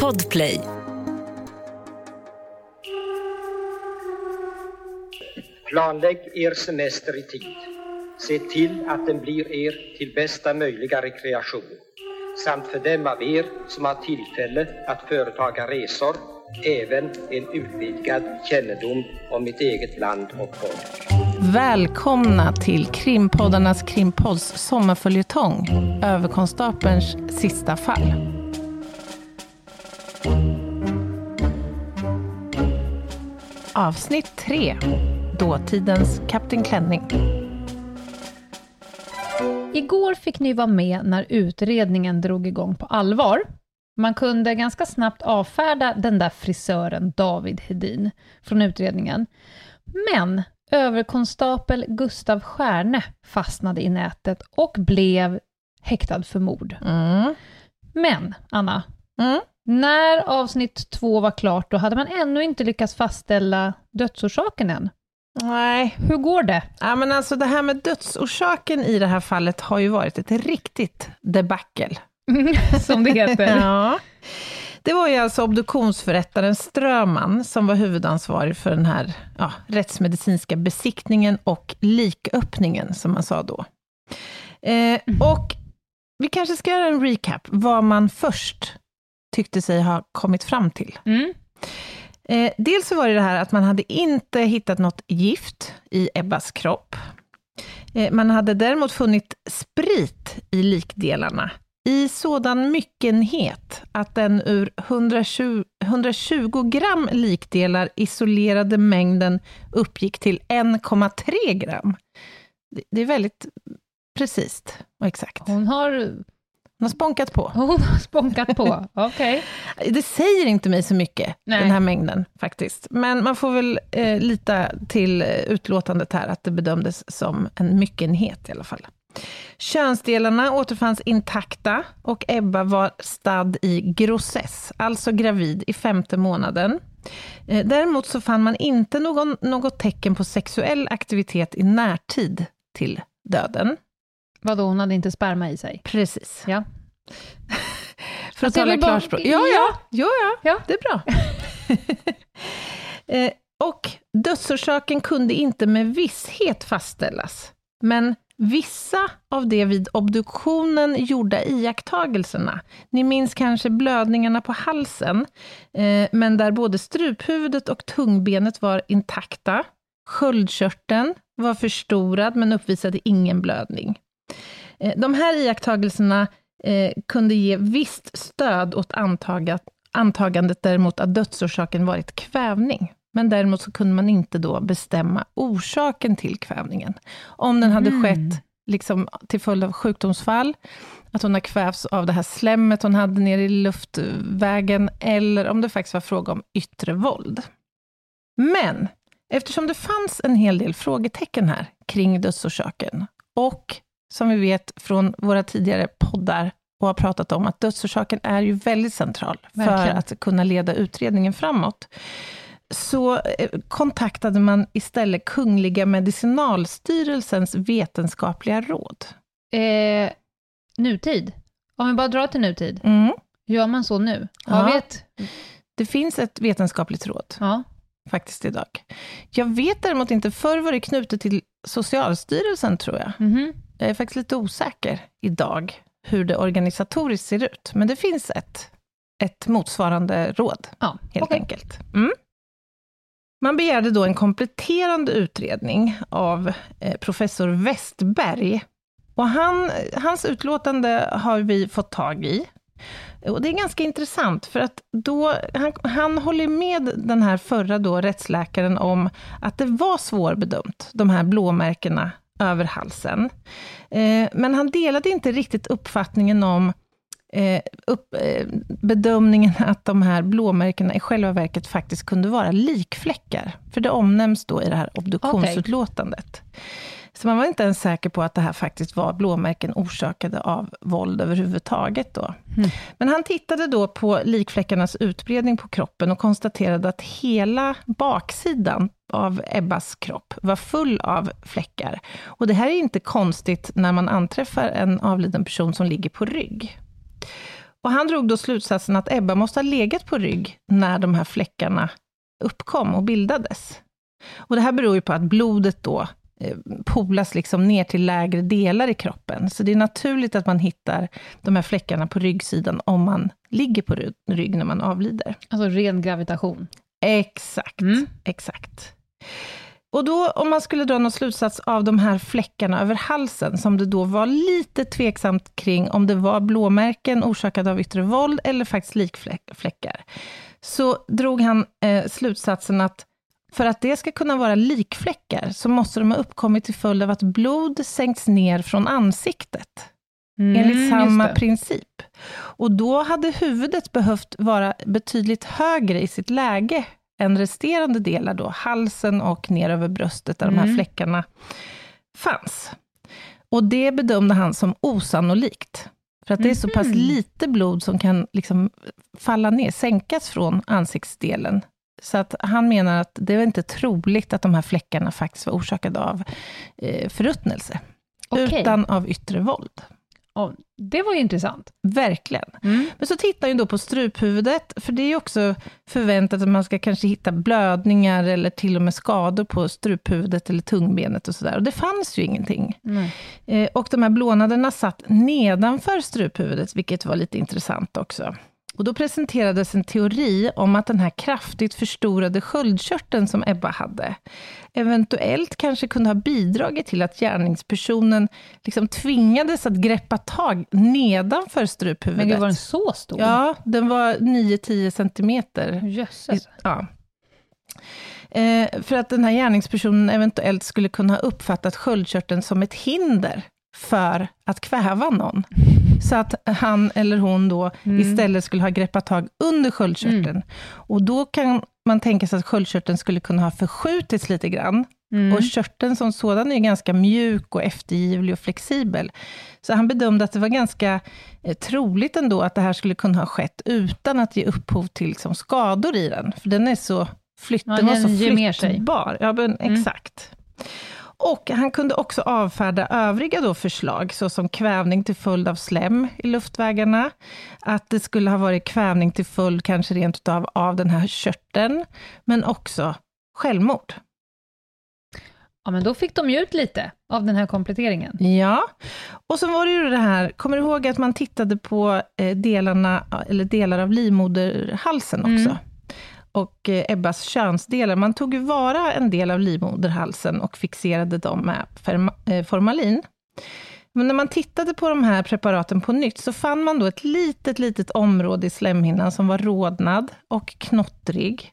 Podplay. Planlägg er semester i tid. Se till att den blir er till bästa möjliga rekreation samt för dem av er som har tillfälle att företaga resor även en utvidgad kännedom om mitt eget land och folk. Välkomna till krimpoddarnas krimpodds sommarföljetong Överkonstapelns sista fall. Avsnitt 3 Dåtidens Kapten Klänning. Igår fick ni vara med när utredningen drog igång på allvar. Man kunde ganska snabbt avfärda den där frisören David Hedin från utredningen. Men överkonstapel Gustav Stjärne fastnade i nätet och blev häktad för mord. Mm. Men, Anna, Mm. När avsnitt två var klart, då hade man ännu inte lyckats fastställa dödsorsaken än. Nej, Hur går det? ja, men alltså det här med dödsorsaken i det här fallet har ju varit ett riktigt debacle. Som det heter. Ja. Det var ju alltså obduktionsförrättaren Ströman som var huvudansvarig för den här ja, rättsmedicinska besiktningen och liköppningen, som man sa då. Eh, och vi kanske ska göra en recap, vad man först tyckte sig ha kommit fram till. Mm. Eh, dels så var det det här att man hade inte hittat något gift i Ebbas kropp. Eh, man hade däremot funnit sprit i likdelarna i sådan myckenhet att den ur 120, 120 gram likdelar isolerade mängden uppgick till 1,3 gram. Det, det är väldigt precis och exakt. Hon har, Hon har sponkat på. hon har sponkat på. Okej. Det säger inte mig så mycket, Nej. den här mängden faktiskt. Men man får väl eh, lita till eh, utlåtandet här, att det bedömdes som en myckenhet i alla fall. Könsdelarna återfanns intakta och Ebba var stadd i grossess, alltså gravid i femte månaden. Eh, däremot så fann man inte någon, något tecken på sexuell aktivitet i närtid till döden. Vadå, hon hade inte sperma i sig? Precis. Ja. För att jag tala klarspråk. Ja, Ja. ja, ja, ja, Ja. det är bra. eh, och dödsorsaken kunde inte med visshet fastställas. Men vissa av de vid obduktionen gjorda iakttagelserna, ni minns kanske blödningarna på halsen, eh, men där både struphuvudet och tungbenet var intakta. Sköldkörteln var förstorad, men uppvisade ingen blödning. Eh, De här iakttagelserna eh, kunde ge visst stöd åt antagat, antagandet däremot att dödsorsaken varit kvävning. Men däremot så kunde man inte då bestämma orsaken till kvävningen. Om den hade Mhm. skett liksom, till följd av sjukdomsfall, att hon har kvävts av det här slemmet hon hade nere i luftvägen, eller om det faktiskt var fråga om yttre våld. Men eftersom det fanns en hel del frågetecken här kring dödsorsaken, och som vi vet från våra tidigare poddar och har pratat om, att dödsorsaken är ju väldigt central för Verkligen. att kunna leda utredningen framåt, så eh, kontaktade man istället Kungliga Medicinalstyrelsens vetenskapliga råd. Eh, nutid? Om vi bara drar till nutid, Mm. gör man så nu? Har Ja. ett... Det finns ett vetenskapligt råd Ja. faktiskt idag. Jag vet däremot inte, förr var det knutet till Socialstyrelsen tror jag. Mhm. Jag är faktiskt lite osäker idag hur det organisatoriskt ser ut, men det finns ett, ett motsvarande råd, Ja, helt okej. enkelt. Mm. Man begärde då en kompletterande utredning av eh, professor Westberg. Och han, hans utlåtande har vi fått tag i. Och det är ganska intressant, för att då, han, han håller med den här förra då, rättsläkaren om att det var svårbedömt, de här blåmärkena över halsen. Eh, men han delade inte riktigt uppfattningen om eh, upp, eh, bedömningen att de här blåmärkena i själva verket faktiskt kunde vara likfläckar. För det omnämns då i det här obduktionsutlåtandet. Så man var inte ens säker på att det här faktiskt var blåmärken orsakade av våld överhuvudtaget. Då. Men han tittade då på likfläckarnas utbredning på kroppen och konstaterade att hela baksidan av Ebbas kropp var full av fläckar. Och det här är inte konstigt när man anträffar en avliden person som ligger på rygg. Och han drog då slutsatsen att Ebba måste ha legat på rygg när de här fläckarna uppkom och bildades. Och det här beror ju på att blodet då polas liksom ner till lägre delar i kroppen. Så det är naturligt att man hittar de här fläckarna på ryggsidan om man ligger på rygg när man avlider. Alltså ren gravitation? Exakt, mm. exakt. Och då, om man skulle dra någon slutsats av de här fläckarna över halsen, som det då var lite tveksamt kring, om det var blåmärken orsakade av yttre våld, eller faktiskt likfläckar, så drog han eh, slutsatsen att för att det ska kunna vara likfläckar, så måste de ha uppkommit till följd av att blod sänkts ner från ansiktet. Mm, enligt samma princip. Och då hade huvudet behövt vara betydligt högre i sitt läge än resterande delar då, halsen och ner över bröstet, där mm. de här mm. fläckarna fanns. Och det bedömde han som osannolikt. För att det är så pass mm. lite blod som kan liksom falla ner, sänkas från ansiktsdelen. Så att han menar att det är inte troligt att de här fläckarna faktiskt var orsakade av eh, förruttnelse, okay. utan av yttre våld. Oh, det var ju intressant. Verkligen. Mm. Men så tittar han då på struphuvudet, för det är ju också förväntat att man ska kanske hitta blödningar eller till och med skador på struphuvudet eller tungbenet och sådär. Och det fanns ju ingenting. Mm. Eh, och de här blånaderna satt nedanför struphuvudet, vilket var lite intressant också. Och då presenterades en teori om att den här kraftigt förstorade sköldkörteln som Ebba hade, eventuellt kanske kunde ha bidragit till att gärningspersonen liksom tvingades att greppa tag nedanför struphuvudet. Men var den så stor? Ja, den var 9-10 centimeter. Jösses. Ja. Eh, för att den här gärningspersonen eventuellt skulle kunna ha uppfattat sköldkörteln som ett hinder för att kväva någon. Så att han eller hon då mm. istället skulle ha greppat tag under sköldkörteln. Mm. Och då kan man tänka sig att sköldkörteln skulle kunna ha förskjutits lite grann. Mm. Och körteln som sådan är ganska mjuk och eftergivlig och flexibel. Så han bedömde att det var ganska eh, troligt ändå att det här skulle kunna ha skett utan att ge upphov till liksom, skador i den. För den är så, flytt, ja, den var så flyttbar. Ja, men, mm. exakt. Och han kunde också avfärda övriga då förslag, såsom kvävning till följd av slem i luftvägarna, att det skulle ha varit kvävning till följd kanske rent utav av den här körteln, men också självmord. Ja, men då fick de ju ut lite av den här kompletteringen. Ja, och så var det ju det här, kommer du ihåg att man tittade på eh, delarna, eller delar av livmoderhalsen också? Mm och eh, Ebbas könsdelar. Man tog ju vara en del av livmoderhalsen och fixerade dem med eh, formalin. Men när man tittade på de här preparaten på nytt, så fann man då ett litet, litet område i slemhinnan som var rodnad och knottrig.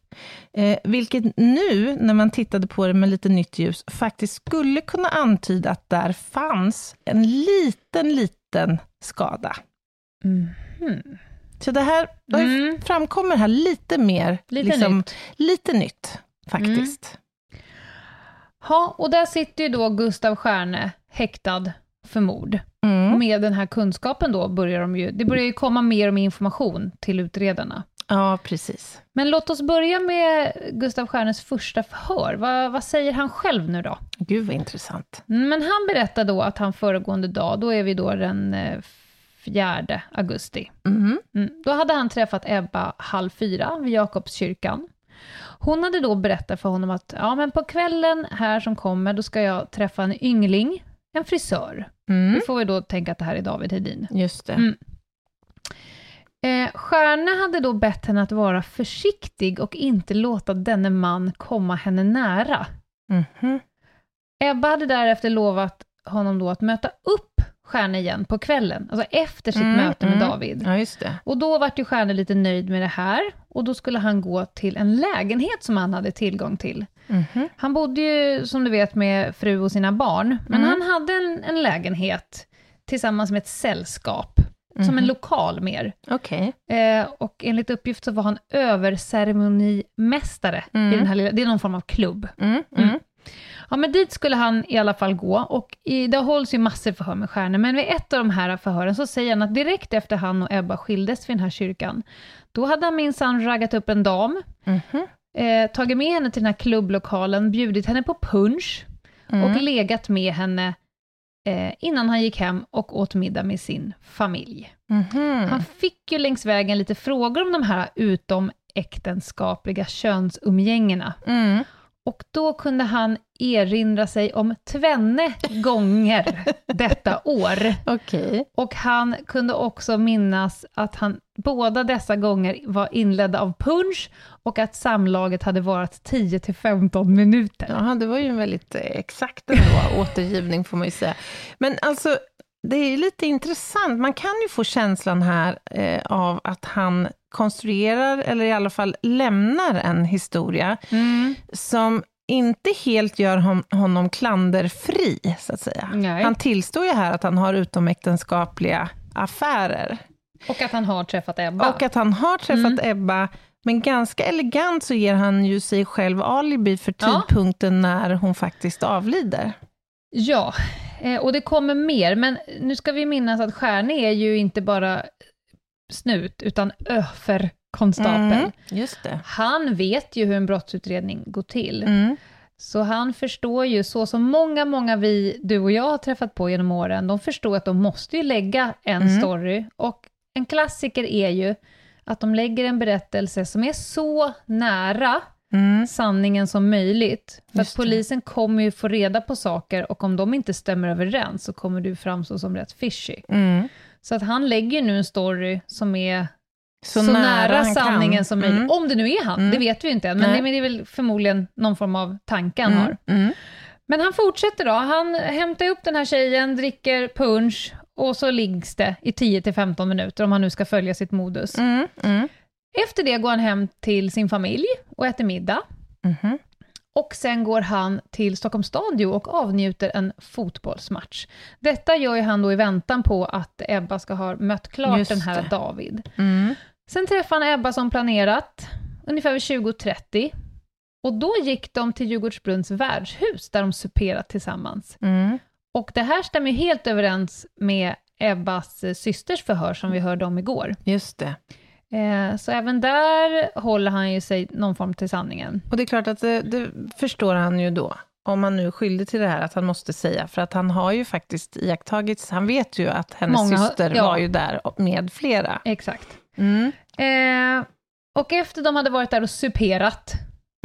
Eh, vilket nu, när man tittade på det med lite nytt ljus, faktiskt skulle kunna antyda att där fanns en liten, liten skada. Mm. Så det här mm. framkommer här lite mer, lite, liksom, nytt. lite nytt faktiskt. Mm. Ja, och där sitter ju då Gustav Stjärne häktad för mord. Mm. Med den här kunskapen då börjar de ju, det börjar ju komma mer och mer information till utredarna. Ja, precis. Men låt oss börja med Gustav Stjärnes första förhör. Va, vad säger han själv nu då? Gud vad intressant. Men han berättar då att han föregående dag, då är vi då den 4 augusti. Mm. Mm. Då hade han träffat Ebba halv fyra vid Jakobskyrkan. Hon hade då berättat för honom att ja, men på kvällen här som kommer, då ska jag träffa en yngling, en frisör. Mm. Vi får väl då tänka att det här är David Hedin. Just det. Mm. Eh, Stjärne hade då bett henne att vara försiktig och inte låta denne man komma henne nära. Mm. Ebba hade därefter lovat honom då att möta upp Stjärne igen på kvällen, alltså efter sitt mm, möte med mm. David. Ja, just det. Och då vart ju Stjärne lite nöjd med det här, och då skulle han gå till en lägenhet som han hade tillgång till. Mm. Han bodde ju, som du vet, med fru och sina barn, men mm. han hade en, en, lägenhet tillsammans med ett sällskap, som en mhm. lokal mer. Okay. Eh, och enligt uppgift så var han överceremonimästare i mm. den här lilla, det är någon form av klubb. Mm, Ja, men dit skulle han i alla fall gå och i, det hålls ju massor förhör med stjärnor, men vid ett av de här förhören så säger han att direkt efter han och Ebba skildes vid den här kyrkan, då hade han minsann raggat upp en dam, mm -hmm. eh, tagit med henne till den här klubblokalen, bjudit henne på punch mm. och legat med henne eh, innan han gick hem och åt middag med sin familj. Mhm. Han fick ju längs vägen lite frågor om de här utomäktenskapliga könsumgängena. Och då kunde han erinra sig om tvenne gånger detta år. Okej. Och han kunde också minnas att han båda dessa gånger var inledda av punch och att samlaget hade varit 10-15 minuter. Ja, det var ju en väldigt eh, exakt ändå, återgivning får man ju säga. Men alltså, det är lite intressant. Man kan ju få känslan här eh, av att han konstruerar, eller i alla fall lämnar en historia, Mm. som inte helt gör hon, honom klanderfri, så att säga. Nej. Han tillstår ju här att han har utomäktenskapliga affärer. Och att han har träffat Ebba. Och att han har träffat Ebba, men ganska elegant så ger han ju sig själv alibi för Ja. tidpunkten när hon faktiskt avlider. Ja, eh, och det kommer mer, men nu ska vi minnas att Stjärne är ju inte bara snut, utan öferkonstapel. Mm, just det. Han vet ju hur en brottsutredning går till. Mm. Så han förstår ju, så som många, många vi, du och jag har träffat på genom åren, de förstår att de måste ju lägga en Mm. story. Och en klassiker är ju att de lägger en berättelse som är så nära Mm. sanningen som möjligt. För att polisen kommer ju få reda på saker och om de inte stämmer överens så kommer du framstå som rätt fishy. Mm. Så att han lägger nu en story som är Så, så, nära, nära, sanningen kan. som möjligt. Mm. Om det nu är han, Mm. det vet vi inte än, men det, men det är väl förmodligen någon form av tanke han har. Mm. Mm. Men han fortsätter då, han hämtar upp den här tjejen, dricker punch och så liggs det i 10-15 minuter om han nu ska följa sitt modus. Mm. Mm. Efter det går han hem till sin familj och äter middag. Mhm. Och sen går han till Stockholms stadion och avnjuter en fotbollsmatch. Detta gör ju han då i väntan på att Ebba ska ha mött klart den här. David. Mm. Sen träffade han Ebba som planerat, ungefär vid 20.30. Och då gick de till Djurgårdsbrunns värdshus, där de superat tillsammans. Mm. Och det här stämmer ju helt överens med Ebbas systers förhör, som vi hörde om igår. Just det. Eh, så även där håller han ju sig någon form till sanningen. Och det är klart att det, det förstår han ju då, om han nu är skyldig till det här, att han måste säga, för att han har ju faktiskt iakttagits, han vet ju att hennes Många syster ja. var ju där med flera. Exakt. Mm. Eh, och efter de hade varit där och superat,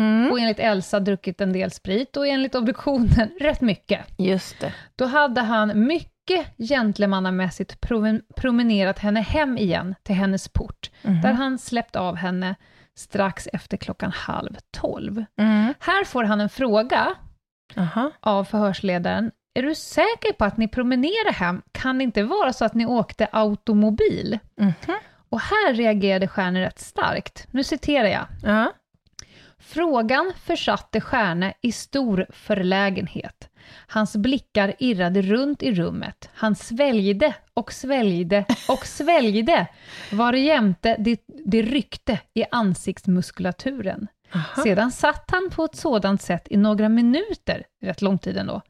Mm. och enligt Elsa druckit en del sprit, och enligt obduktionen rätt mycket, Just det. då hade han mycket gentlemannamässigt promen- promenerat henne hem igen till hennes port, Mhm. där han släppt av henne strax efter klockan halv tolv. Mm. Här får han en fråga Aha. av förhörsledaren. Är du säker på att ni promenerar hem? Kan det inte vara så att ni åkte automobil? Mhm. Och här reagerade Stjärne rätt starkt. Nu citerar jag. Ja. Frågan försatte Stjärne i stor förlägenhet. Hans blickar irrade runt i rummet. Han sväljde och sväljde och sväljde varjämte det, det ryckte i ansiktsmuskulaturen. Aha. Sedan satt han på ett sådant sätt i några minuter, rätt lång tid ändå,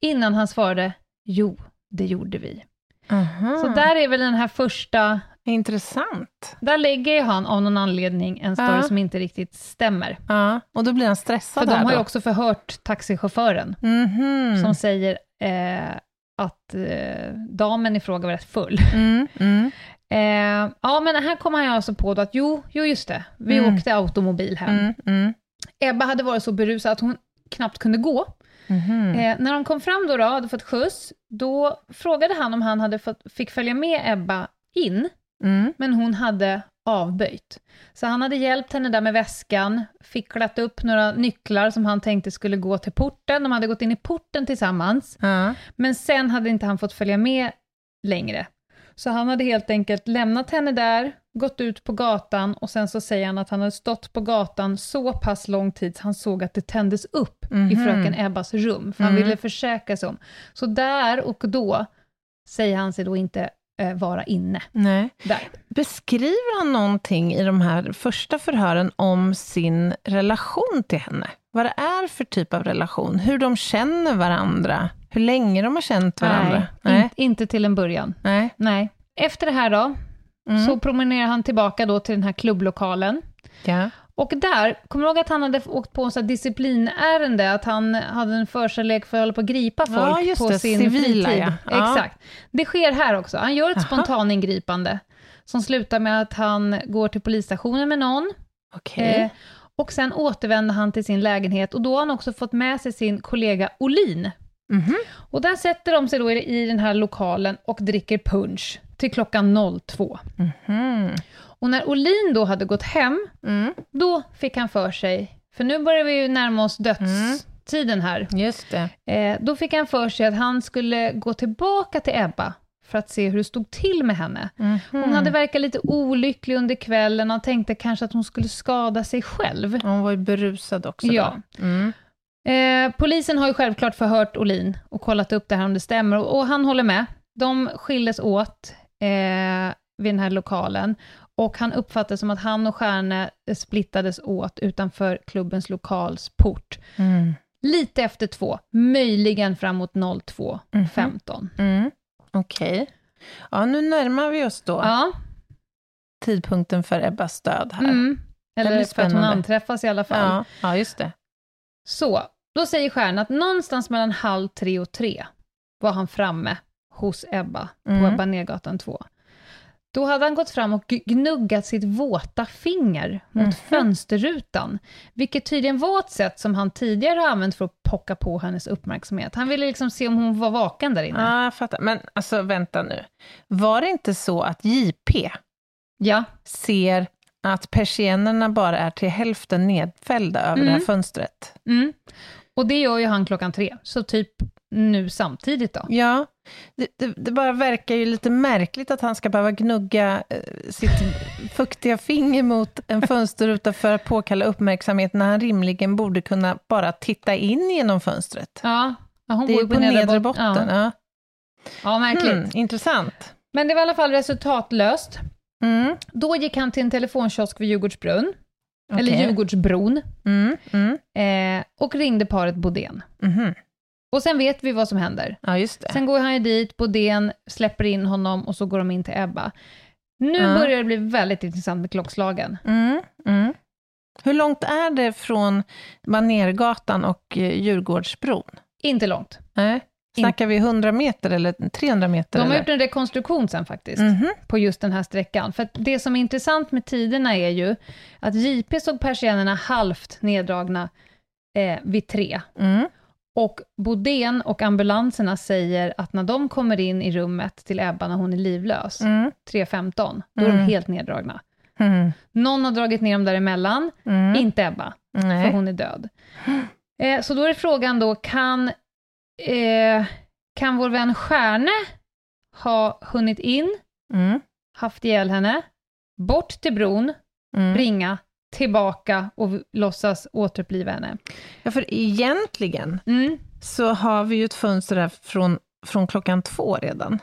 innan han svarade ”Jo, det gjorde vi”. Aha. Så där är väl den här första, Intressant. där lägger ju han av någon anledning en story Ja. som inte riktigt stämmer. Ja, och då blir han stressad För de har ju också förhört taxichauffören, Mhm. som säger eh, att eh, damen i fråga var rätt full. Mm, mm. Eh, ja, men här kommer han ju alltså på då att jo, jo just det, vi Mm. åkte automobil hem. Mm, mm. Ebba hade varit så berusad att hon knappt kunde gå. Mhm. Eh, när de kom fram då, då, hade fått skjuts, då frågade han om han hade fått, fick följa med Ebba in, Mm. men hon hade avböjt. Så han hade hjälpt henne där med väskan, ficklat upp några nycklar som han tänkte skulle gå till porten. De hade gått in i porten tillsammans, Ja. men sen hade inte han fått följa med längre. Så han hade helt enkelt lämnat henne där, gått ut på gatan och sen så säger han att han hade stått på gatan så pass lång tid så han såg att det tändes upp i Mhm. fröken Ebbas rum, för han Mm. ville försäkra sig om. Så där och då säger han sig då inte vara inne. Nej. Där. Beskriver han någonting i de här första förhören om sin relation till henne? Vad det är för typ av relation? Hur de känner varandra? Hur länge de har känt varandra? Nej, in, inte till en början. Nej. Nej. Efter det här då, Mm. så promenerar han tillbaka då till den här klubblokalen. Ja. Och där, kommer du ihåg att han hade åkt på en disciplinärende, att han hade en förkärlek för att hålla på att gripa folk Ja, just på det, sin civila, fritid? ja. Exakt. Det sker här också. Han gör ett Aha. spontaningripande, som slutar med att han går till polisstationen med någon, Okej. eh, och sen återvänder han till sin lägenhet, och då har han också fått med sig sin kollega Olin. Mhm. Och där sätter de sig då i, den här lokalen och dricker punch till klockan 02. Mhm. Och när Olin då hade gått hem, Mm. då fick han för sig, för nu börjar vi ju närma oss dödstiden här, Just det. eh, då fick han för sig att han skulle gå tillbaka till Ebba för att se hur det stod till med henne. Mhm. Hon hade verkat lite olycklig under kvällen och tänkte kanske att hon skulle skada sig själv. Hon var ju berusad också. Ja. Mm. Eh, polisen har ju självklart förhört Olin och kollat upp det här om det stämmer, och, och han håller med. De skildes åt eh, vid den här lokalen, och han uppfattade som att han och Stjärne splittades åt utanför klubbens lokalsport. Mm. Lite efter två, möjligen framåt 02.15. Mm. Okej. Ja, nu närmar vi oss då Ja, tidpunkten för Ebbas död här. mm. Eller för att hon anträffas i alla fall. Ja, ja, just det. Så, då säger Stjärna att någonstans mellan halv tre och tre var han framme hos Ebba på Mm. Ebba Nergatan 2. Då hade han gått fram och gnuggat sitt våta finger mot Mhm. fönsterrutan, vilket tydligen var ett sätt som han tidigare har använt för att pocka på hennes uppmärksamhet. Han ville liksom se om hon var vaken där inne. Ja, jag fattar. Men alltså, vänta nu. Var det inte så att JP Ja, ser att persiennerna bara är till hälften nedfällda över det här Mm. fönstret? mm. och det gör ju han klockan tre, så typ nu samtidigt då. Ja, det, det, det bara verkar ju lite märkligt att han ska behöva gnugga eh, sitt fuktiga finger mot en fönsterruta för att påkalla uppmärksamhet när han rimligen borde kunna bara titta in genom fönstret. Ja, hon Det är ju ju på nedre bot- botten. Ja, Ja. ja märkligt. Hmm, intressant. Men det var i alla fall resultatlöst. Mm, Då gick han till en telefonkiosk vid Djurgårdsbrunn, eller okej. Djurgårdsbron, Mm, mm, eh, och ringde paret Bodén. Och sen vet vi vad som händer. Ja, just det. Sen går han ju dit, Bodén släpper in honom och så går de in till Ebba. Nu Ja. börjar det bli väldigt intressant med klockslagen. Mm, mm. Hur långt är det från Banergatan och eh, Djurgårdsbron? Inte långt. Nej. Snackar vi 100 meter eller 300 meter? De har eller? gjort en rekonstruktion sen faktiskt, Mhm. på just den här sträckan. För det som är intressant med tiderna är ju att JP såg persiennerna halvt neddragna eh, vid tre. Mm. Och Bodén och ambulanserna säger att när de kommer in i rummet till Ebba när hon är livlös, Mm. 3.15, då är de Mm. helt neddragna. Mm. Någon har dragit ner dem däremellan, Mm. inte Ebba, för Nej. hon är död. Eh, så då är frågan då, kan, eh, kan vår vän Stjärne ha hunnit in, Mm. haft ihjäl henne, bort till bron, Mm. ringa, tillbaka och låtsas återuppliva henne? Ja, för egentligen Mm. så har vi ju ett fönster här från, från klockan två redan.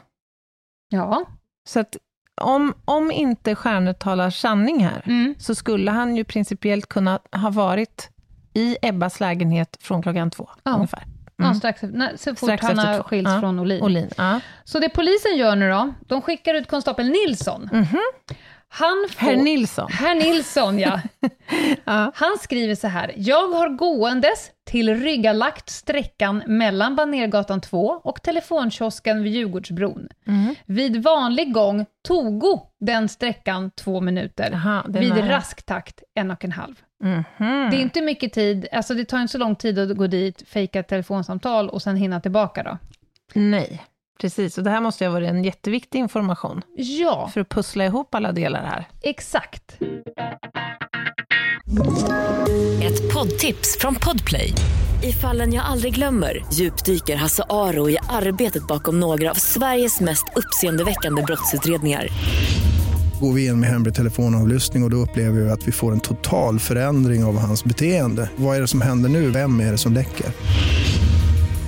Ja. Så att om, om inte Stjärne talar sanning här, Mm. så skulle han ju principiellt kunna ha varit i Ebbas lägenhet från klockan två, Ja. ungefär. Ja, Mm. strax, efter- när, så fort Strax han har skilts Ja. från Olin. Olin, ja. Så det polisen gör nu då, de skickar ut konstapel Nilsson. Mhm. Han får... Herr Nilsson. Herr Nilsson, ja. Ja. Han skriver så här. Jag har gåendes tillryggalagt sträckan mellan Banergatan 2 och telefonkiosken vid Djurgårdsbron. Mm. Vid vanlig gång togo den sträckan två minuter. Är Vid nära. rask takt en och en halv. Mhm. Det är inte mycket tid, alltså det tar inte så lång tid att gå dit, fejka ett telefonsamtal och sen hinna tillbaka då. Nej, precis. Och det här måste ju ha varit en jätteviktig information Ja, för att pussla ihop alla delar här. exakt. Ett poddtips från Podplay. I fallen jag aldrig glömmer djupdyker Hasse Aro i arbetet bakom några av Sveriges mest uppseendeväckande brottsutredningar. Går vi in med hemlig telefonavlyssning och, och då upplever vi att vi får en total förändring av hans beteende. Vad är det som händer nu? Vem är det som läcker?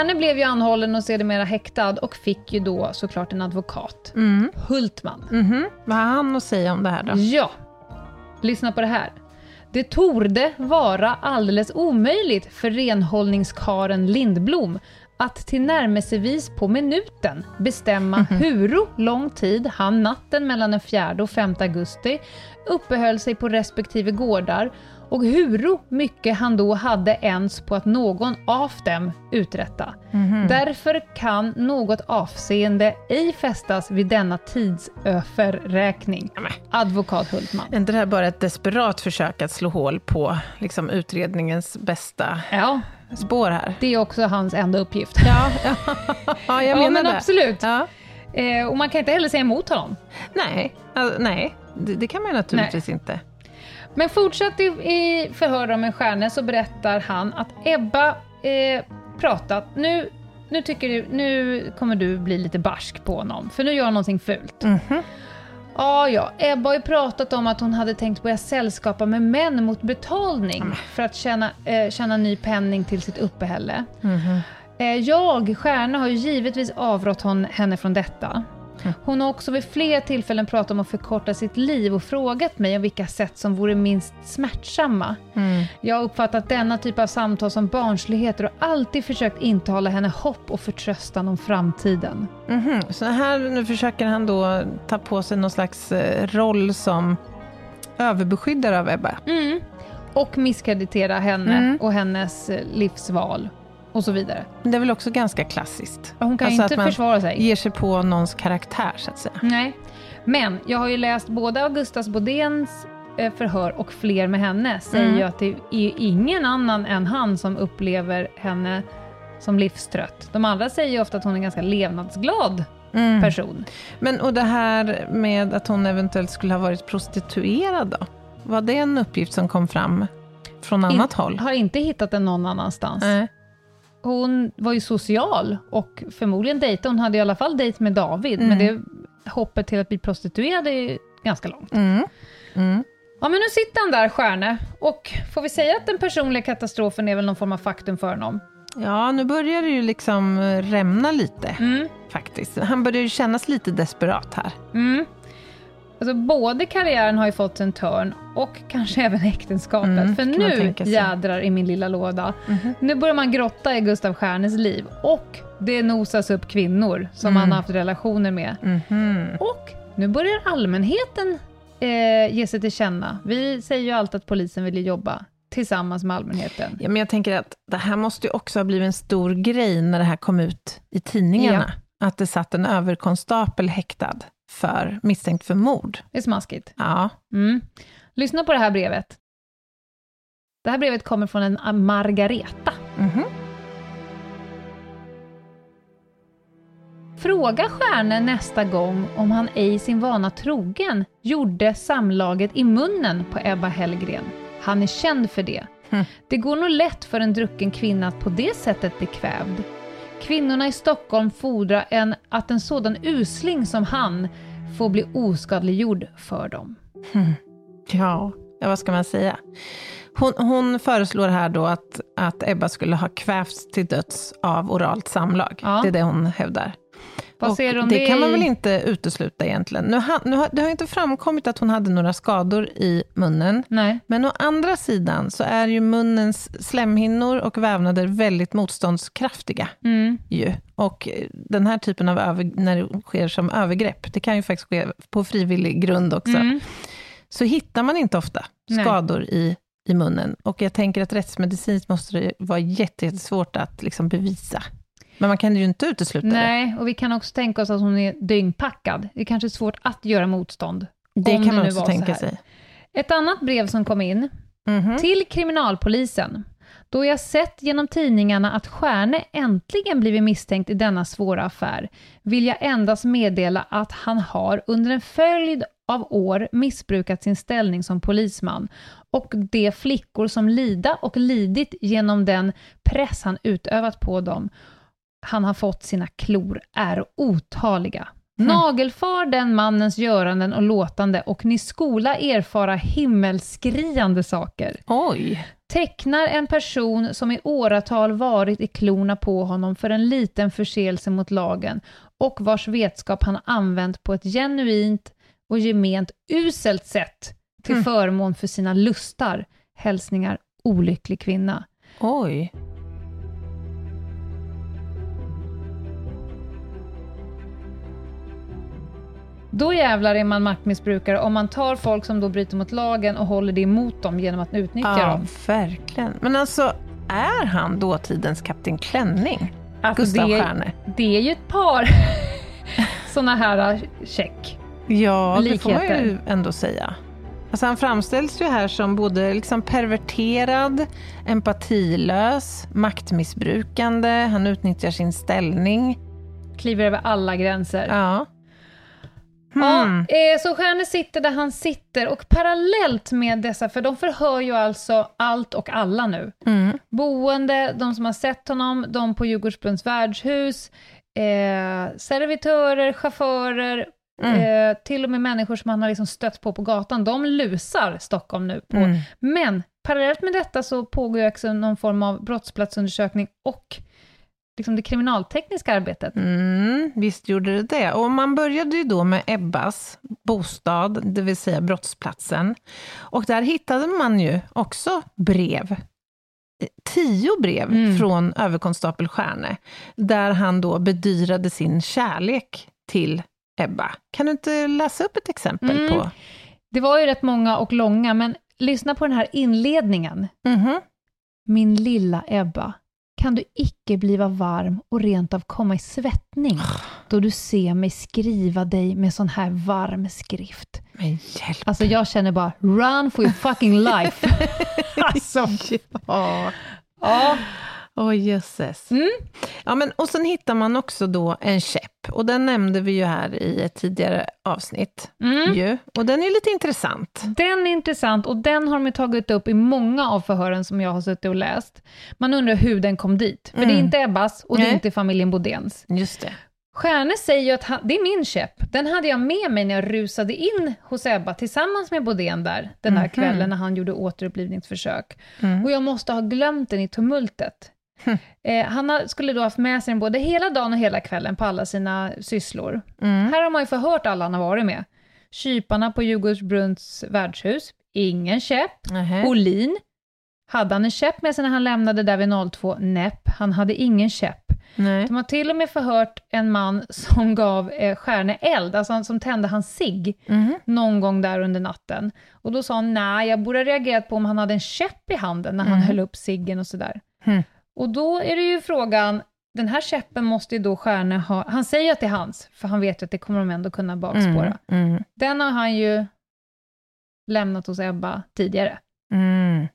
Stjärne blev ju anhållen och sedermera häktad och fick ju då såklart en advokat. Mm. Hultman. Mhm. Vad har han att säga om det här då? Ja, lyssna på det här. Det torde vara alldeles omöjligt för renhållningskaren Lindblom att tillnärmelsevis på minuten bestämma hur lång tid han natten mellan den 4 och 5 augusti uppehöll sig på respektive gårdar och hur mycket han då hade ens på att någon av dem uträtta. Därför kan något avseende ej fästas vid denna tidsöverräkning. Advokat Hultman. Är inte det här bara ett desperat försök att slå hål på liksom, utredningens bästa Ja, spår här? det är också hans enda uppgift. Ja, ja jag menar ja, men det. absolut. Ja. Eh, och man kan inte heller säga emot honom. Nej, alltså, nej det, det kan man naturligtvis inte. Men fortsatt i, i förhör om en stjärna så berättar han att Ebba eh, pratat, nu, nu, tycker du, nu kommer du bli lite barsk på honom, för nu gör han någonting fult. Mhm. Ja, ja, Ebba har ju pratat om att hon hade tänkt börja sällskapa med män mot betalning för att tjäna, eh, tjäna ny penning till sitt uppehälle. Mhm. Eh, jag, Stjärna, har ju givetvis avrått hon, henne från detta. Hon har också vid flera tillfällen pratat om att förkorta sitt liv och frågat mig om vilka sätt som vore minst smärtsamma. Mm. Jag har uppfattat denna typ av samtal som barnsligheter och alltid försökt intala henne hopp och förtröstan om framtiden. Mhm. Så här nu försöker han då ta på sig någon slags eh, roll som överbeskyddare av Ebba. Mm. Och misskreditera henne Mm. och hennes eh, livsval och så vidare. Men det är väl också ganska klassiskt? Hon kan Alltså inte att man försvara sig. ger sig på någons karaktär, så att säga. Nej. Men jag har ju läst både Augustas Bodéns eh, förhör och fler med henne, säger Mm. ju att det är ingen annan än han som upplever henne som livstrött. De andra säger ju ofta att hon är en ganska levnadsglad Mm. person. Men och det här med att hon eventuellt skulle ha varit prostituerad då? Var det en uppgift som kom fram från annat håll? Har inte hittat den någon annanstans. Nej. Hon var ju social och förmodligen dejtade. Hon hade i alla fall dejt med David, Mm. men det hoppet till att bli prostituerad är ganska långt. Mm. Mm. Ja, men nu sitter han där, Stjärne. Och får vi säga att den personliga katastrofen är väl någon form av faktum för honom? Ja, nu börjar det ju liksom eh, rämna lite, Mm. faktiskt. Han börjar ju kännas lite desperat här. Mm. Alltså, både karriären har ju fått en törn och kanske även äktenskapet. Mm, För nu jädrar i min lilla låda. Nu börjar man grotta i Gustav Stjärnes liv och det nosas upp kvinnor som Mm. han har haft relationer med. Mhm. Och nu börjar allmänheten eh, ge sig till känna. Vi säger ju alltid att polisen vill jobba tillsammans med allmänheten. Ja, men jag tänker att det här måste ju också ha blivit en stor grej när det här kom ut i tidningarna. Att det satt en överkonstapel häktad för misstänkt för mord. Det är smaskigt. Ja. Mm. Lyssna på det här brevet. Det här brevet kommer från en Margareta. Mhm. Fråga Stjärne nästa gång om han ej sin vana trogen gjorde samlaget i munnen på Ebba Hellgren. Han är känd för det. Hm. Det går nog lätt för en drucken kvinna att på det sättet bli kvävd. Kvinnorna i Stockholm fordrar en, att en sådan usling som han får bli oskadliggjord för dem. Ja, ja, vad ska man säga? Hon, hon föreslår här då att, att Ebba skulle ha kvävts till döds av oralt samlag. Ja. Det är det hon hävdar. Vad säger du om det det kan man väl inte utesluta egentligen. Nu, nu har, det har inte framkommit att hon hade några skador i munnen. Nej. Men å andra sidan så är ju munnens slemhinnor och vävnader väldigt motståndskraftiga. Mm. Ju. Och den här typen av över, när det sker som övergrepp, det kan ju faktiskt ske på frivillig grund också, Mm. så hittar man inte ofta Nej. skador i, i munnen. Och jag tänker att rättsmedicinskt måste det vara jätte- jättesvårt att liksom bevisa. Men man kan ju inte utesluta det. Nej, och vi kan också tänka oss att hon är dyngpackad. Det är kanske är svårt att göra motstånd. Det kan man nu också tänka sig. Ett annat brev som kom in Mhm. till kriminalpolisen. Då jag sett genom tidningarna att Stjärne äntligen blivit misstänkt i denna svåra affär, vill jag endast meddela att han har under en följd av år missbrukat sin ställning som polisman och de flickor som lida och lidit genom den press han utövat på dem. Han har fått sina klor är otaliga. Nagelfar den mannens göranden och låtande och ni skola erfara himmelskriande saker. Oj, tecknar en person som i åratal varit i klorna på honom för en liten förseelse mot lagen och vars vetskap han använt på ett genuint och gement uselt sätt till Mm. förmån för sina lustar. Hälsningar olycklig kvinna. Oj. Då jävlar är man maktmissbrukare om man tar folk som då bryter mot lagen och håller det emot dem genom att utnyttja Ja, dem. verkligen. Men alltså, är han dåtidens Kapten Klänning? Alltså, Gustav det, Stjärne? det är ju ett par såna här äh, check. Ja, det får man Likheter. ju ändå säga. Alltså han framställs ju här som både liksom perverterad, empatilös, maktmissbrukande, han utnyttjar sin ställning. Kliver över alla gränser. Ja. Ja, Hmm. eh, så Stjärne sitter där han sitter och parallellt med dessa, för de förhör ju alltså allt och alla nu. Mm. Boende, de som har sett honom, de på Djurgårdsbrunns värdshus, eh, servitörer, chaufförer, Mm. eh, till och med människor som han har liksom stött på på gatan, de lusar Stockholm nu på. Mm. Men parallellt med detta så pågår ju också någon form av brottsplatsundersökning och liksom det kriminaltekniska arbetet. Mm, visst gjorde det det. Och man började ju då med Ebbas bostad, det vill säga brottsplatsen. Och där hittade man ju också brev. Tio brev Mm. från överkonstapel Stjärne, där han då bedyrade sin kärlek till Ebba. Kan du inte läsa upp ett exempel Mm. på? Det var ju rätt många och långa, men lyssna på den här inledningen. Mhm. Min lilla Ebba, kan du icke bliva varm och rent av komma i svettning, då du ser mig skriva dig med sån här varm skrift. Men hjälp. Alltså jag känner bara, run for your fucking life. alltså, Ja. ja. Åh jösses. Mm. Ja, men, och sen hittar man också då en käpp, och den nämnde vi ju här i ett tidigare avsnitt. Mm. Ju. Och den är lite intressant. Den är intressant och den har de tagit upp i många av förhören som jag har suttit och läst. Man undrar hur den kom dit, för det är Mm. inte Ebbas och det är inte familjen Bodéns. Just det. Stjärne säger ju att han, det är min käpp. Den hade jag med mig när jag rusade in hos Ebba tillsammans med Bodén där, den där Mhm. kvällen när han gjorde återupplivningsförsök. Mm. Och jag måste ha glömt den i tumultet. Hm. Eh, han har, skulle då haft med sig den både hela dagen och hela kvällen på alla sina sysslor. Mm. Här har man ju förhört alla han har varit med. Kyparna på Djurgårdsbrunns värdshus, ingen käpp. Nähä. Olin, hade han en käpp med sig när han lämnade där vid 02? Näpp, han hade ingen käpp. Nej. De har till och med förhört en man som gav eh, Stjärne eld, alltså som tände hans cigg Mhm. någon gång där under natten. Och då sa han, nej, jag borde ha reagerat på om han hade en käpp i handen när han Mm. höll upp ciggen och sådär. Mm. Och då är det ju frågan, den här käppen måste ju då Stjärne ha, han säger att det är hans, för han vet ju att det kommer de ändå kunna bakspåra. Mm. Mm. Den har han ju lämnat hos Ebba tidigare, Mm.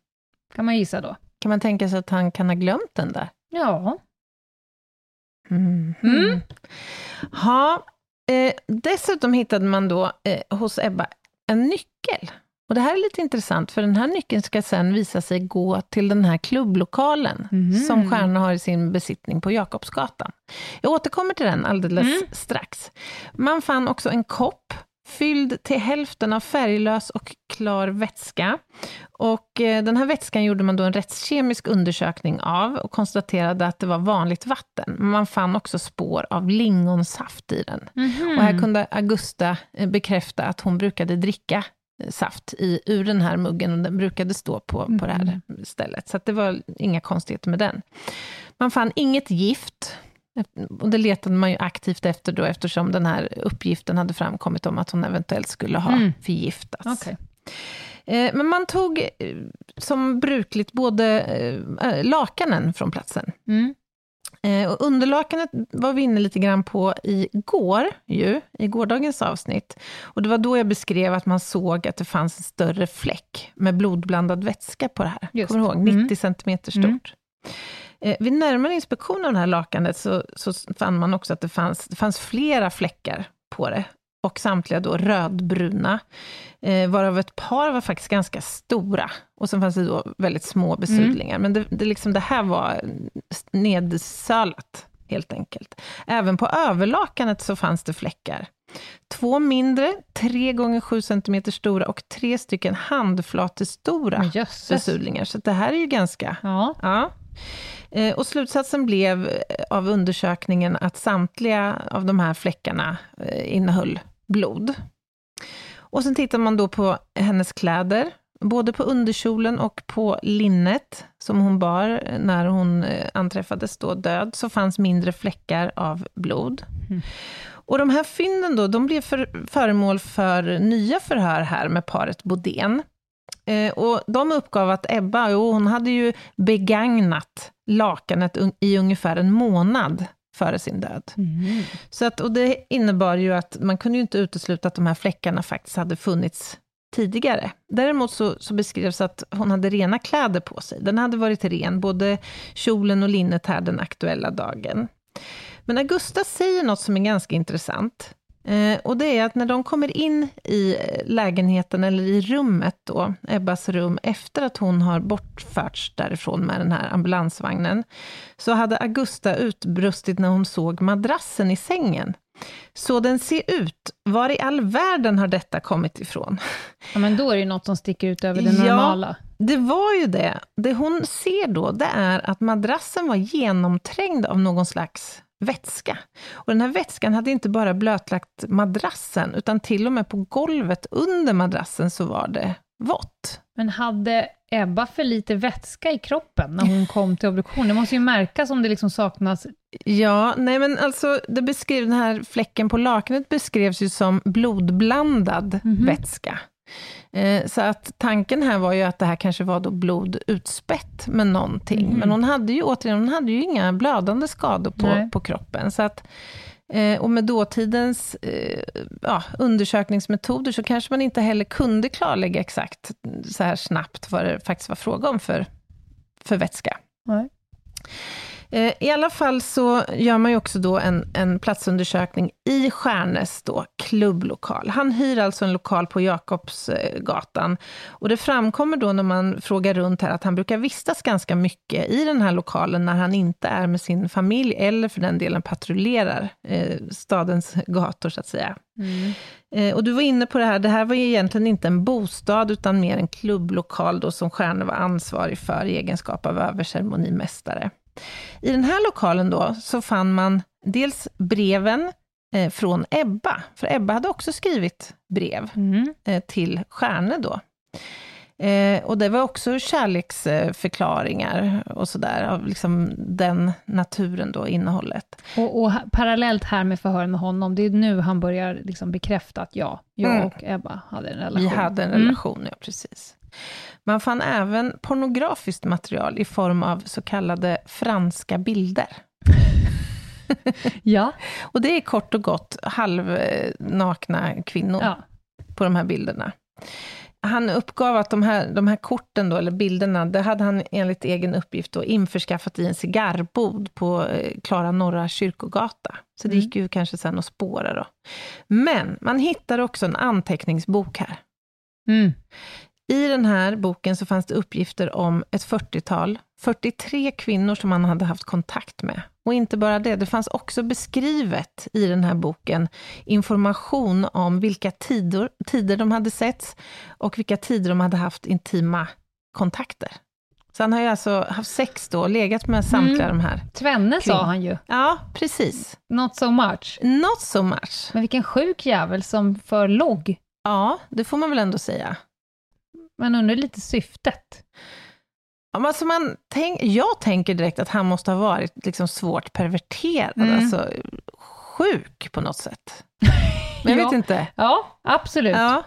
kan man gissa då. Kan man tänka sig att han kan ha glömt den där? Ja. Mm. Mm. Ja, eh, dessutom hittade man då eh, hos Ebba en nyckel. Och det här är lite intressant, för den här nyckeln ska sen visa sig gå till den här klubblokalen Mhm. som Stjärna har i sin besittning på Jakobsgatan. Jag återkommer till den alldeles Mm. strax. Man fann också en kopp fylld till hälften av färglös och klar vätska. Och eh, den här vätskan gjorde man då en rättskemisk undersökning av och konstaterade att det var vanligt vatten. Men man fann också spår av lingonsaft i den. Mhm. Och här kunde Augusta eh, bekräfta att hon brukade dricka saft i, ur den här muggen och den brukade stå på, på det här stället. Så det var inga konstigheter med den. Man fann inget gift. Och det letade man ju aktivt efter då, eftersom den här uppgiften hade framkommit om att hon eventuellt skulle ha Mm. förgiftats. Okej. Eh, Men man tog eh, som brukligt både eh, lakanen från platsen. Mm. Eh, Och underlakanet var vi inne lite grann på igår, ju, i gårdagens avsnitt. Och det var då jag beskrev att man såg att det fanns en större fläck med blodblandad vätska på det här. Just Kommer du ihåg? det. 90 centimeter stort. Mm. Eh, vid närmare inspektion av det här lakanet så, så fann man också att det fanns, det fanns flera fläckar på det. Och samtliga då rödbruna, eh, varav ett par var faktiskt ganska stora. Och sen fanns det då väldigt små besudlingar. Men det, det, liksom, det här var nedsölat, helt enkelt. Även på överlakanet så fanns det fläckar. Två mindre, tre gånger sju centimeter stora och tre stycken handflatestora besudlingar. Så det här är ju ganska... Ja. Ja. Eh, Och slutsatsen blev eh, av undersökningen att samtliga av de här fläckarna eh, innehöll blod. Och sen tittar man då på hennes kläder, både på underkjolen och på linnet som hon bar när hon eh, anträffades då död, så fanns mindre fläckar av blod. Och de här fynden då, de blev för, föremål för nya förhör här med paret Bodén. Eh, och de uppgav att Ebba, jo, hon hade ju begagnat lakanet i ungefär en månad före sin död. Mm. Så att, och det innebar ju att man kunde ju inte utesluta att de här fläckarna faktiskt hade funnits tidigare. Däremot så, så beskrevs att hon hade rena kläder på sig. Den hade varit ren, både kjolen och linnet här den aktuella dagen. Men Augusta säger något som är ganska intressant. Eh, och det är att när de kommer in i eh, lägenheten, eller i rummet då, Ebbas rum, efter att hon har bortförts därifrån med den här ambulansvagnen, så hade Augusta utbrustit när hon såg madrassen i sängen. Så den ser ut, var i all världen har detta kommit ifrån? ja, men då är det ju något som sticker ut över det Ja. normala. Det var ju det. Det hon ser då, det är att madrassen var genomträngd av någon slags vätska. Och den här vätskan hade inte bara blötlagt madrassen, utan till och med på golvet under madrassen så var det vått. Men hade Ebba för lite vätska i kroppen när hon kom till obduktion? Det måste ju märkas om det liksom saknas... Ja, nej men alltså, det beskrev, den här fläcken på lakanet beskrevs ju som blodblandad Mhm. vätska. Eh, så att tanken här var ju att det här kanske var då blod utspätt med någonting. Mhm. Men hon hade ju återigen, hon hade ju inga blödande skador på, Nej. på kroppen. Så att, eh, och med dåtidens eh, ja, undersökningsmetoder så kanske man inte heller kunde klarlägga exakt så här snabbt vad det faktiskt var fråga om för, för vätska. Nej. Eh, I alla fall så gör man ju också då en, en platsundersökning i Stjärnes då, klubblokal. Han hyr alltså en lokal på Jakobsgatan. Och det framkommer då när man frågar runt här att han brukar vistas ganska mycket i den här lokalen när han inte är med sin familj eller för den delen patrullerar eh, stadens gator så att säga. Eh, och du var inne på det här, det här var ju egentligen inte en bostad utan mer en klubblokal då som Stjärne var ansvarig för i egenskap av överceremonimästare. I den här lokalen då så fann man dels breven eh, från Ebba, för Ebba hade också skrivit brev Mm. eh, till Stjärne då. Eh, och det var också kärleksförklaringar och sådär, av liksom den naturen då, innehållet. Och, och parallellt här med förhören med honom, det är nu han börjar liksom bekräfta att ja, jag Mm. och Ebba hade en relation. Vi hade en Mm. relation, ja precis. Man fann även pornografiskt material i form av så kallade franska bilder. Ja, Och det är kort och gott halvnakna kvinnor ja. på de här bilderna. Han uppgav att de här, de här korten, då, eller bilderna, det hade han enligt egen uppgift då införskaffat i en cigarrbod på eh, Klara Norra Kyrkogata. Så det Mm. gick ju kanske sen att spåra då. Men man hittade också en anteckningsbok här. Mm. I den här boken så fanns det uppgifter om ett 40-tal, 43 kvinnor som han hade haft kontakt med. Och inte bara det, det fanns också beskrivet i den här boken information om vilka tider, tider de hade setts och vilka tider de hade haft intima kontakter. Så han har ju alltså haft sex då, legat med samtliga Mm. de här. Tvenne sa han ju, Ja, precis. not so much. Not so much. Men vilken sjuk jävel som för logg. Ja, det får man väl ändå säga. Man undrar lite syftet. Ja, men alltså man tänk, jag tänker direkt att han måste ha varit liksom svårt perverterad, Mm. alltså sjuk på något sätt. Men jag Ja. vet inte. Ja, absolut. Ja.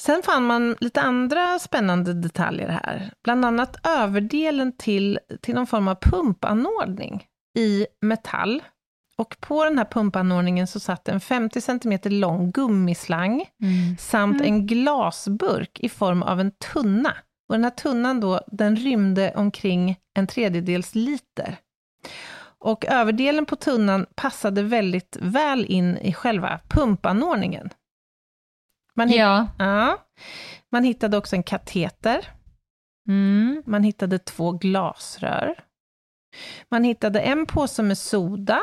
Sen fann man lite andra spännande detaljer här. Bland annat överdelen till, till någon form av pumpanordning i metall. Och på den här pumpanordningen så satt en 50 cm lång gummislang Mm. samt en glasburk i form av en tunna. Och den här tunnan då, den rymde omkring en tredjedels liter. Och överdelen på tunnan passade väldigt väl in i själva pumpanordningen. Man, Ja. ja. man hittade också en kateter, Mm. man hittade två glasrör. Man hittade en påse med soda,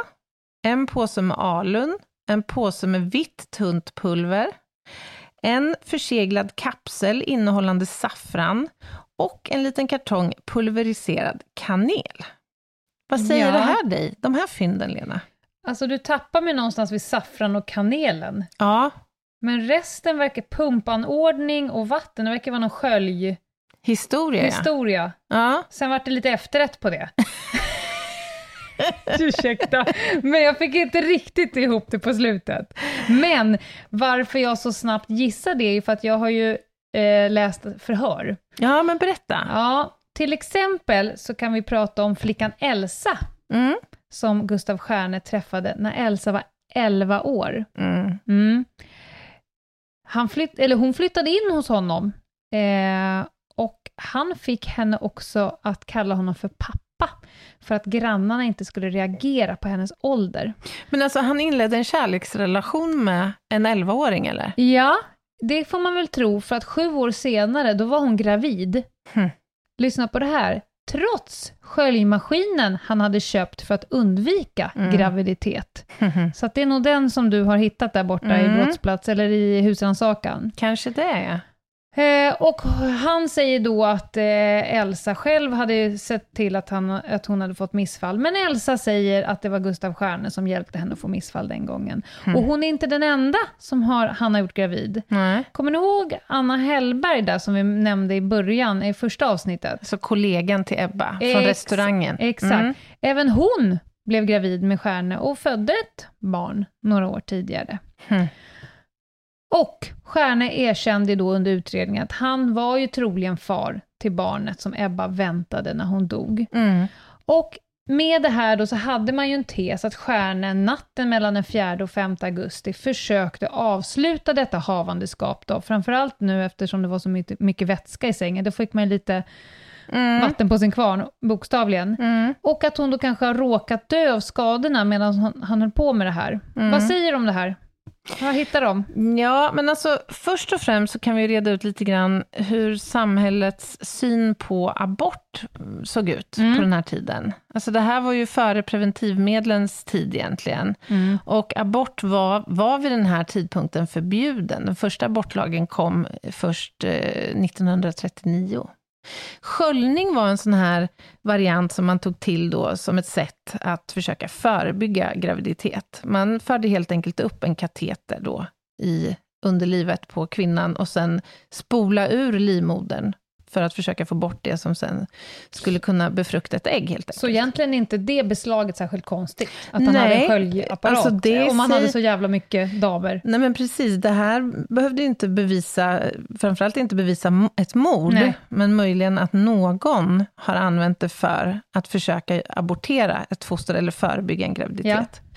en påse med alun, en påse med vitt tunt pulver, en förseglad kapsel innehållande saffran och en liten kartong pulveriserad kanel. Vad säger Ja. det här dig, de här fynden, Lena? Alltså du tappar mig någonstans vid saffran och kanelen. Ja, Men resten verkar pumpanordning och vatten, det verkar vara någon sköljhistoria. historia. Ja. Sen vart det lite efterrätt på det. Ursäkta, men jag fick inte riktigt ihop det på slutet. Men varför jag så snabbt gissar det är ju för att jag har ju eh, läst förhör. ja, men berätta. Ja, till exempel så kan vi prata om flickan Elsa, Mm. som Gustav Stjärne träffade när Elsa var 11 år. Mm. Mm. Han flytt, eller hon flyttade in hos honom eh, och han fick henne också att kalla honom för pappa för att grannarna inte skulle reagera på hennes ålder. Men alltså, han inledde en kärleksrelation med en 11-åring, eller? Ja, det får man väl tro, för att sju år senare, då var hon gravid. Hm. Lyssna på det här. Trots sköljmaskinen han hade köpt för att undvika Mm. graviditet. Så att det är nog den som du har hittat där borta Mm. i brottsplats, eller i husrannsakan. Kanske det, ja. Eh, och han säger då att eh, Elsa själv hade sett till att, han, att hon hade fått missfall. Men Elsa säger att det var Gustav Stjärne som hjälpte henne att få missfall den gången. Mm. Och hon är inte den enda som har, han har gjort gravid. Nej. Kommer ni ihåg Anna Hellberg där som vi nämnde i början, i första avsnittet? Så kollegan till Ebba från Ex- restaurangen. Exakt. Mm. Även hon blev gravid med Stjärne och födde ett barn några år tidigare. Hmm. Och Stjärne erkände då under utredningen att han var ju troligen far till barnet som Ebba väntade när hon dog. Mm. Och med det här då så hade man ju en tes att Stjärne natten mellan den 4 och 5 augusti försökte avsluta detta havandeskap då, framförallt nu eftersom det var så mycket, mycket vätska i sängen, då fick man ju lite Mm. vatten på sin kvarn, bokstavligen. Mm. Och att hon då kanske har råkat dö av skadorna medan han, han höll på med det här. Mm. Vad säger du om det här? Vad hittar de? Ja, men alltså först och främst så kan vi reda ut lite grann hur samhällets syn på abort såg ut Mm. på den här tiden. Alltså det här var ju före preventivmedlens tid egentligen. Och abort var, var vid den här tidpunkten förbjuden. Den första abortlagen kom först eh, 1939. Sköljning var en sån här variant som man tog till då som ett sätt att försöka förebygga graviditet. Man förde helt enkelt upp en kateter då i underlivet på kvinnan och sen spola ur livmodern för att försöka få bort det som sen skulle kunna befrukta ett ägg helt enkelt. Så egentligen är inte det beslaget särskilt konstigt? Att han Nej, hade en sköljapparat? alltså det om han hade så jävla mycket damer? Nej men precis, det här behövde inte bevisa, framförallt inte bevisa ett mord, Nej. men möjligen att någon har använt det för att försöka abortera ett foster eller förebygga en graviditet. Eh,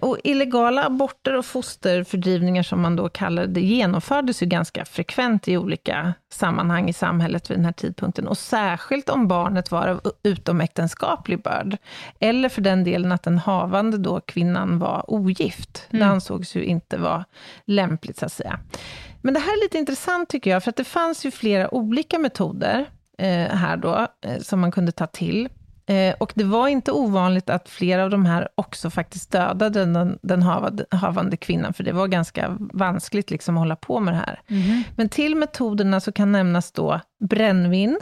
Och illegala aborter och fosterfördrivningar, som man då kallar det, genomfördes ju ganska frekvent i olika sammanhang i samhället vid den här tidpunkten. Och särskilt om barnet var av utomäktenskaplig börd. Eller för den delen att den havande då kvinnan var ogift. Det Mm. ansågs ju inte vara lämpligt, så att säga. Men det här är lite intressant tycker jag, för att det fanns ju flera olika metoder eh, här då, eh, som man kunde ta till. Eh, och det var inte ovanligt att flera av de här också faktiskt dödade den, den havande, havande kvinnan, för det var ganska vanskligt liksom att hålla på med det här. Men till metoderna så kan nämnas då brännvin.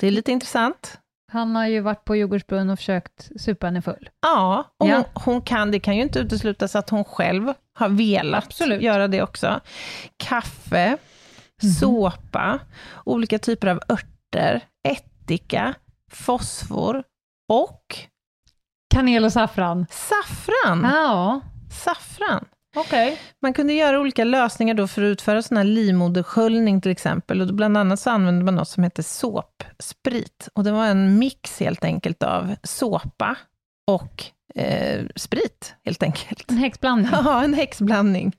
Det är lite intressant. Han har ju varit på Djurgårdsbrunn och försökt supa henne full. Ja, och Ja. Hon, hon kan, det kan ju inte uteslutas att hon själv har velat Absolut. göra det också. Kaffe, såpa, olika typer av örter, ättika, fosfor och Kanel och saffran. saffran. Ja, Saffran. okej. Man kunde göra olika lösningar då för att utföra sån här livmodersköljning till exempel. Och bland annat så använde man något som heter såpsprit. Och det var en mix helt enkelt av såpa och eh, sprit, helt enkelt. En häxblandning. Ja, en häxblandning.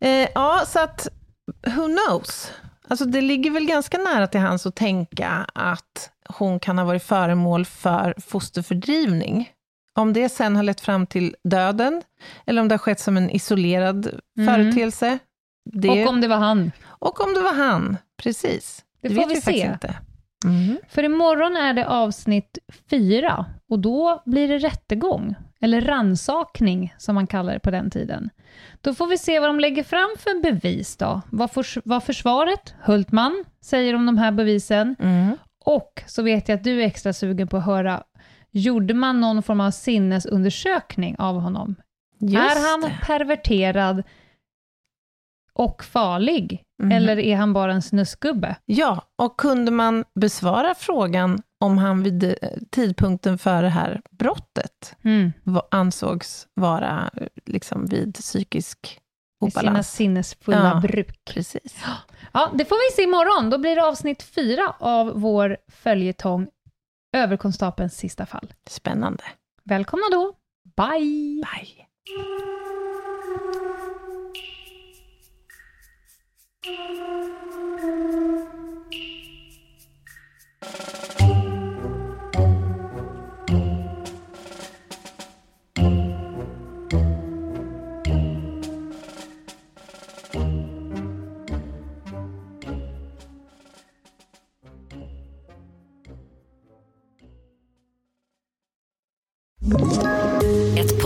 Eh, ja, så att, who knows? Alltså det ligger väl ganska nära till hands att tänka att hon kan ha varit föremål för fosterfördrivning. Om det sen har lett fram till döden, eller om det har skett som en isolerad Mm. företeelse. Det, Och om det var han. och om det var han, precis. Det Det, får vet vi vi se. inte. Mm. För imorgon är det avsnitt fyra och då blir det rättegång. eller ransakning som man kallar det på den tiden. Då får vi se vad de lägger fram för bevis då. Vad, förs vad försvaret, Hultman, säger om de här bevisen. Mm. Och så vet jag att du är extra sugen på att höra, gjorde man någon form av sinnesundersökning av honom? Just är han det. perverterad och farlig? Mhm. Eller är han bara en snuskgubbe? Ja, och kunde man besvara frågan om han vid eh, tidpunkten för det här brottet Mm. ansågs vara eh, liksom vid psykisk Med sina obalans? sinnesfulla Ja. bruk. Precis. Ja, det får vi se imorgon. Då blir det avsnitt fyra av vår följetong Överkonstapelns sista fall. Spännande. Välkomna då. Bye! Bye. Ett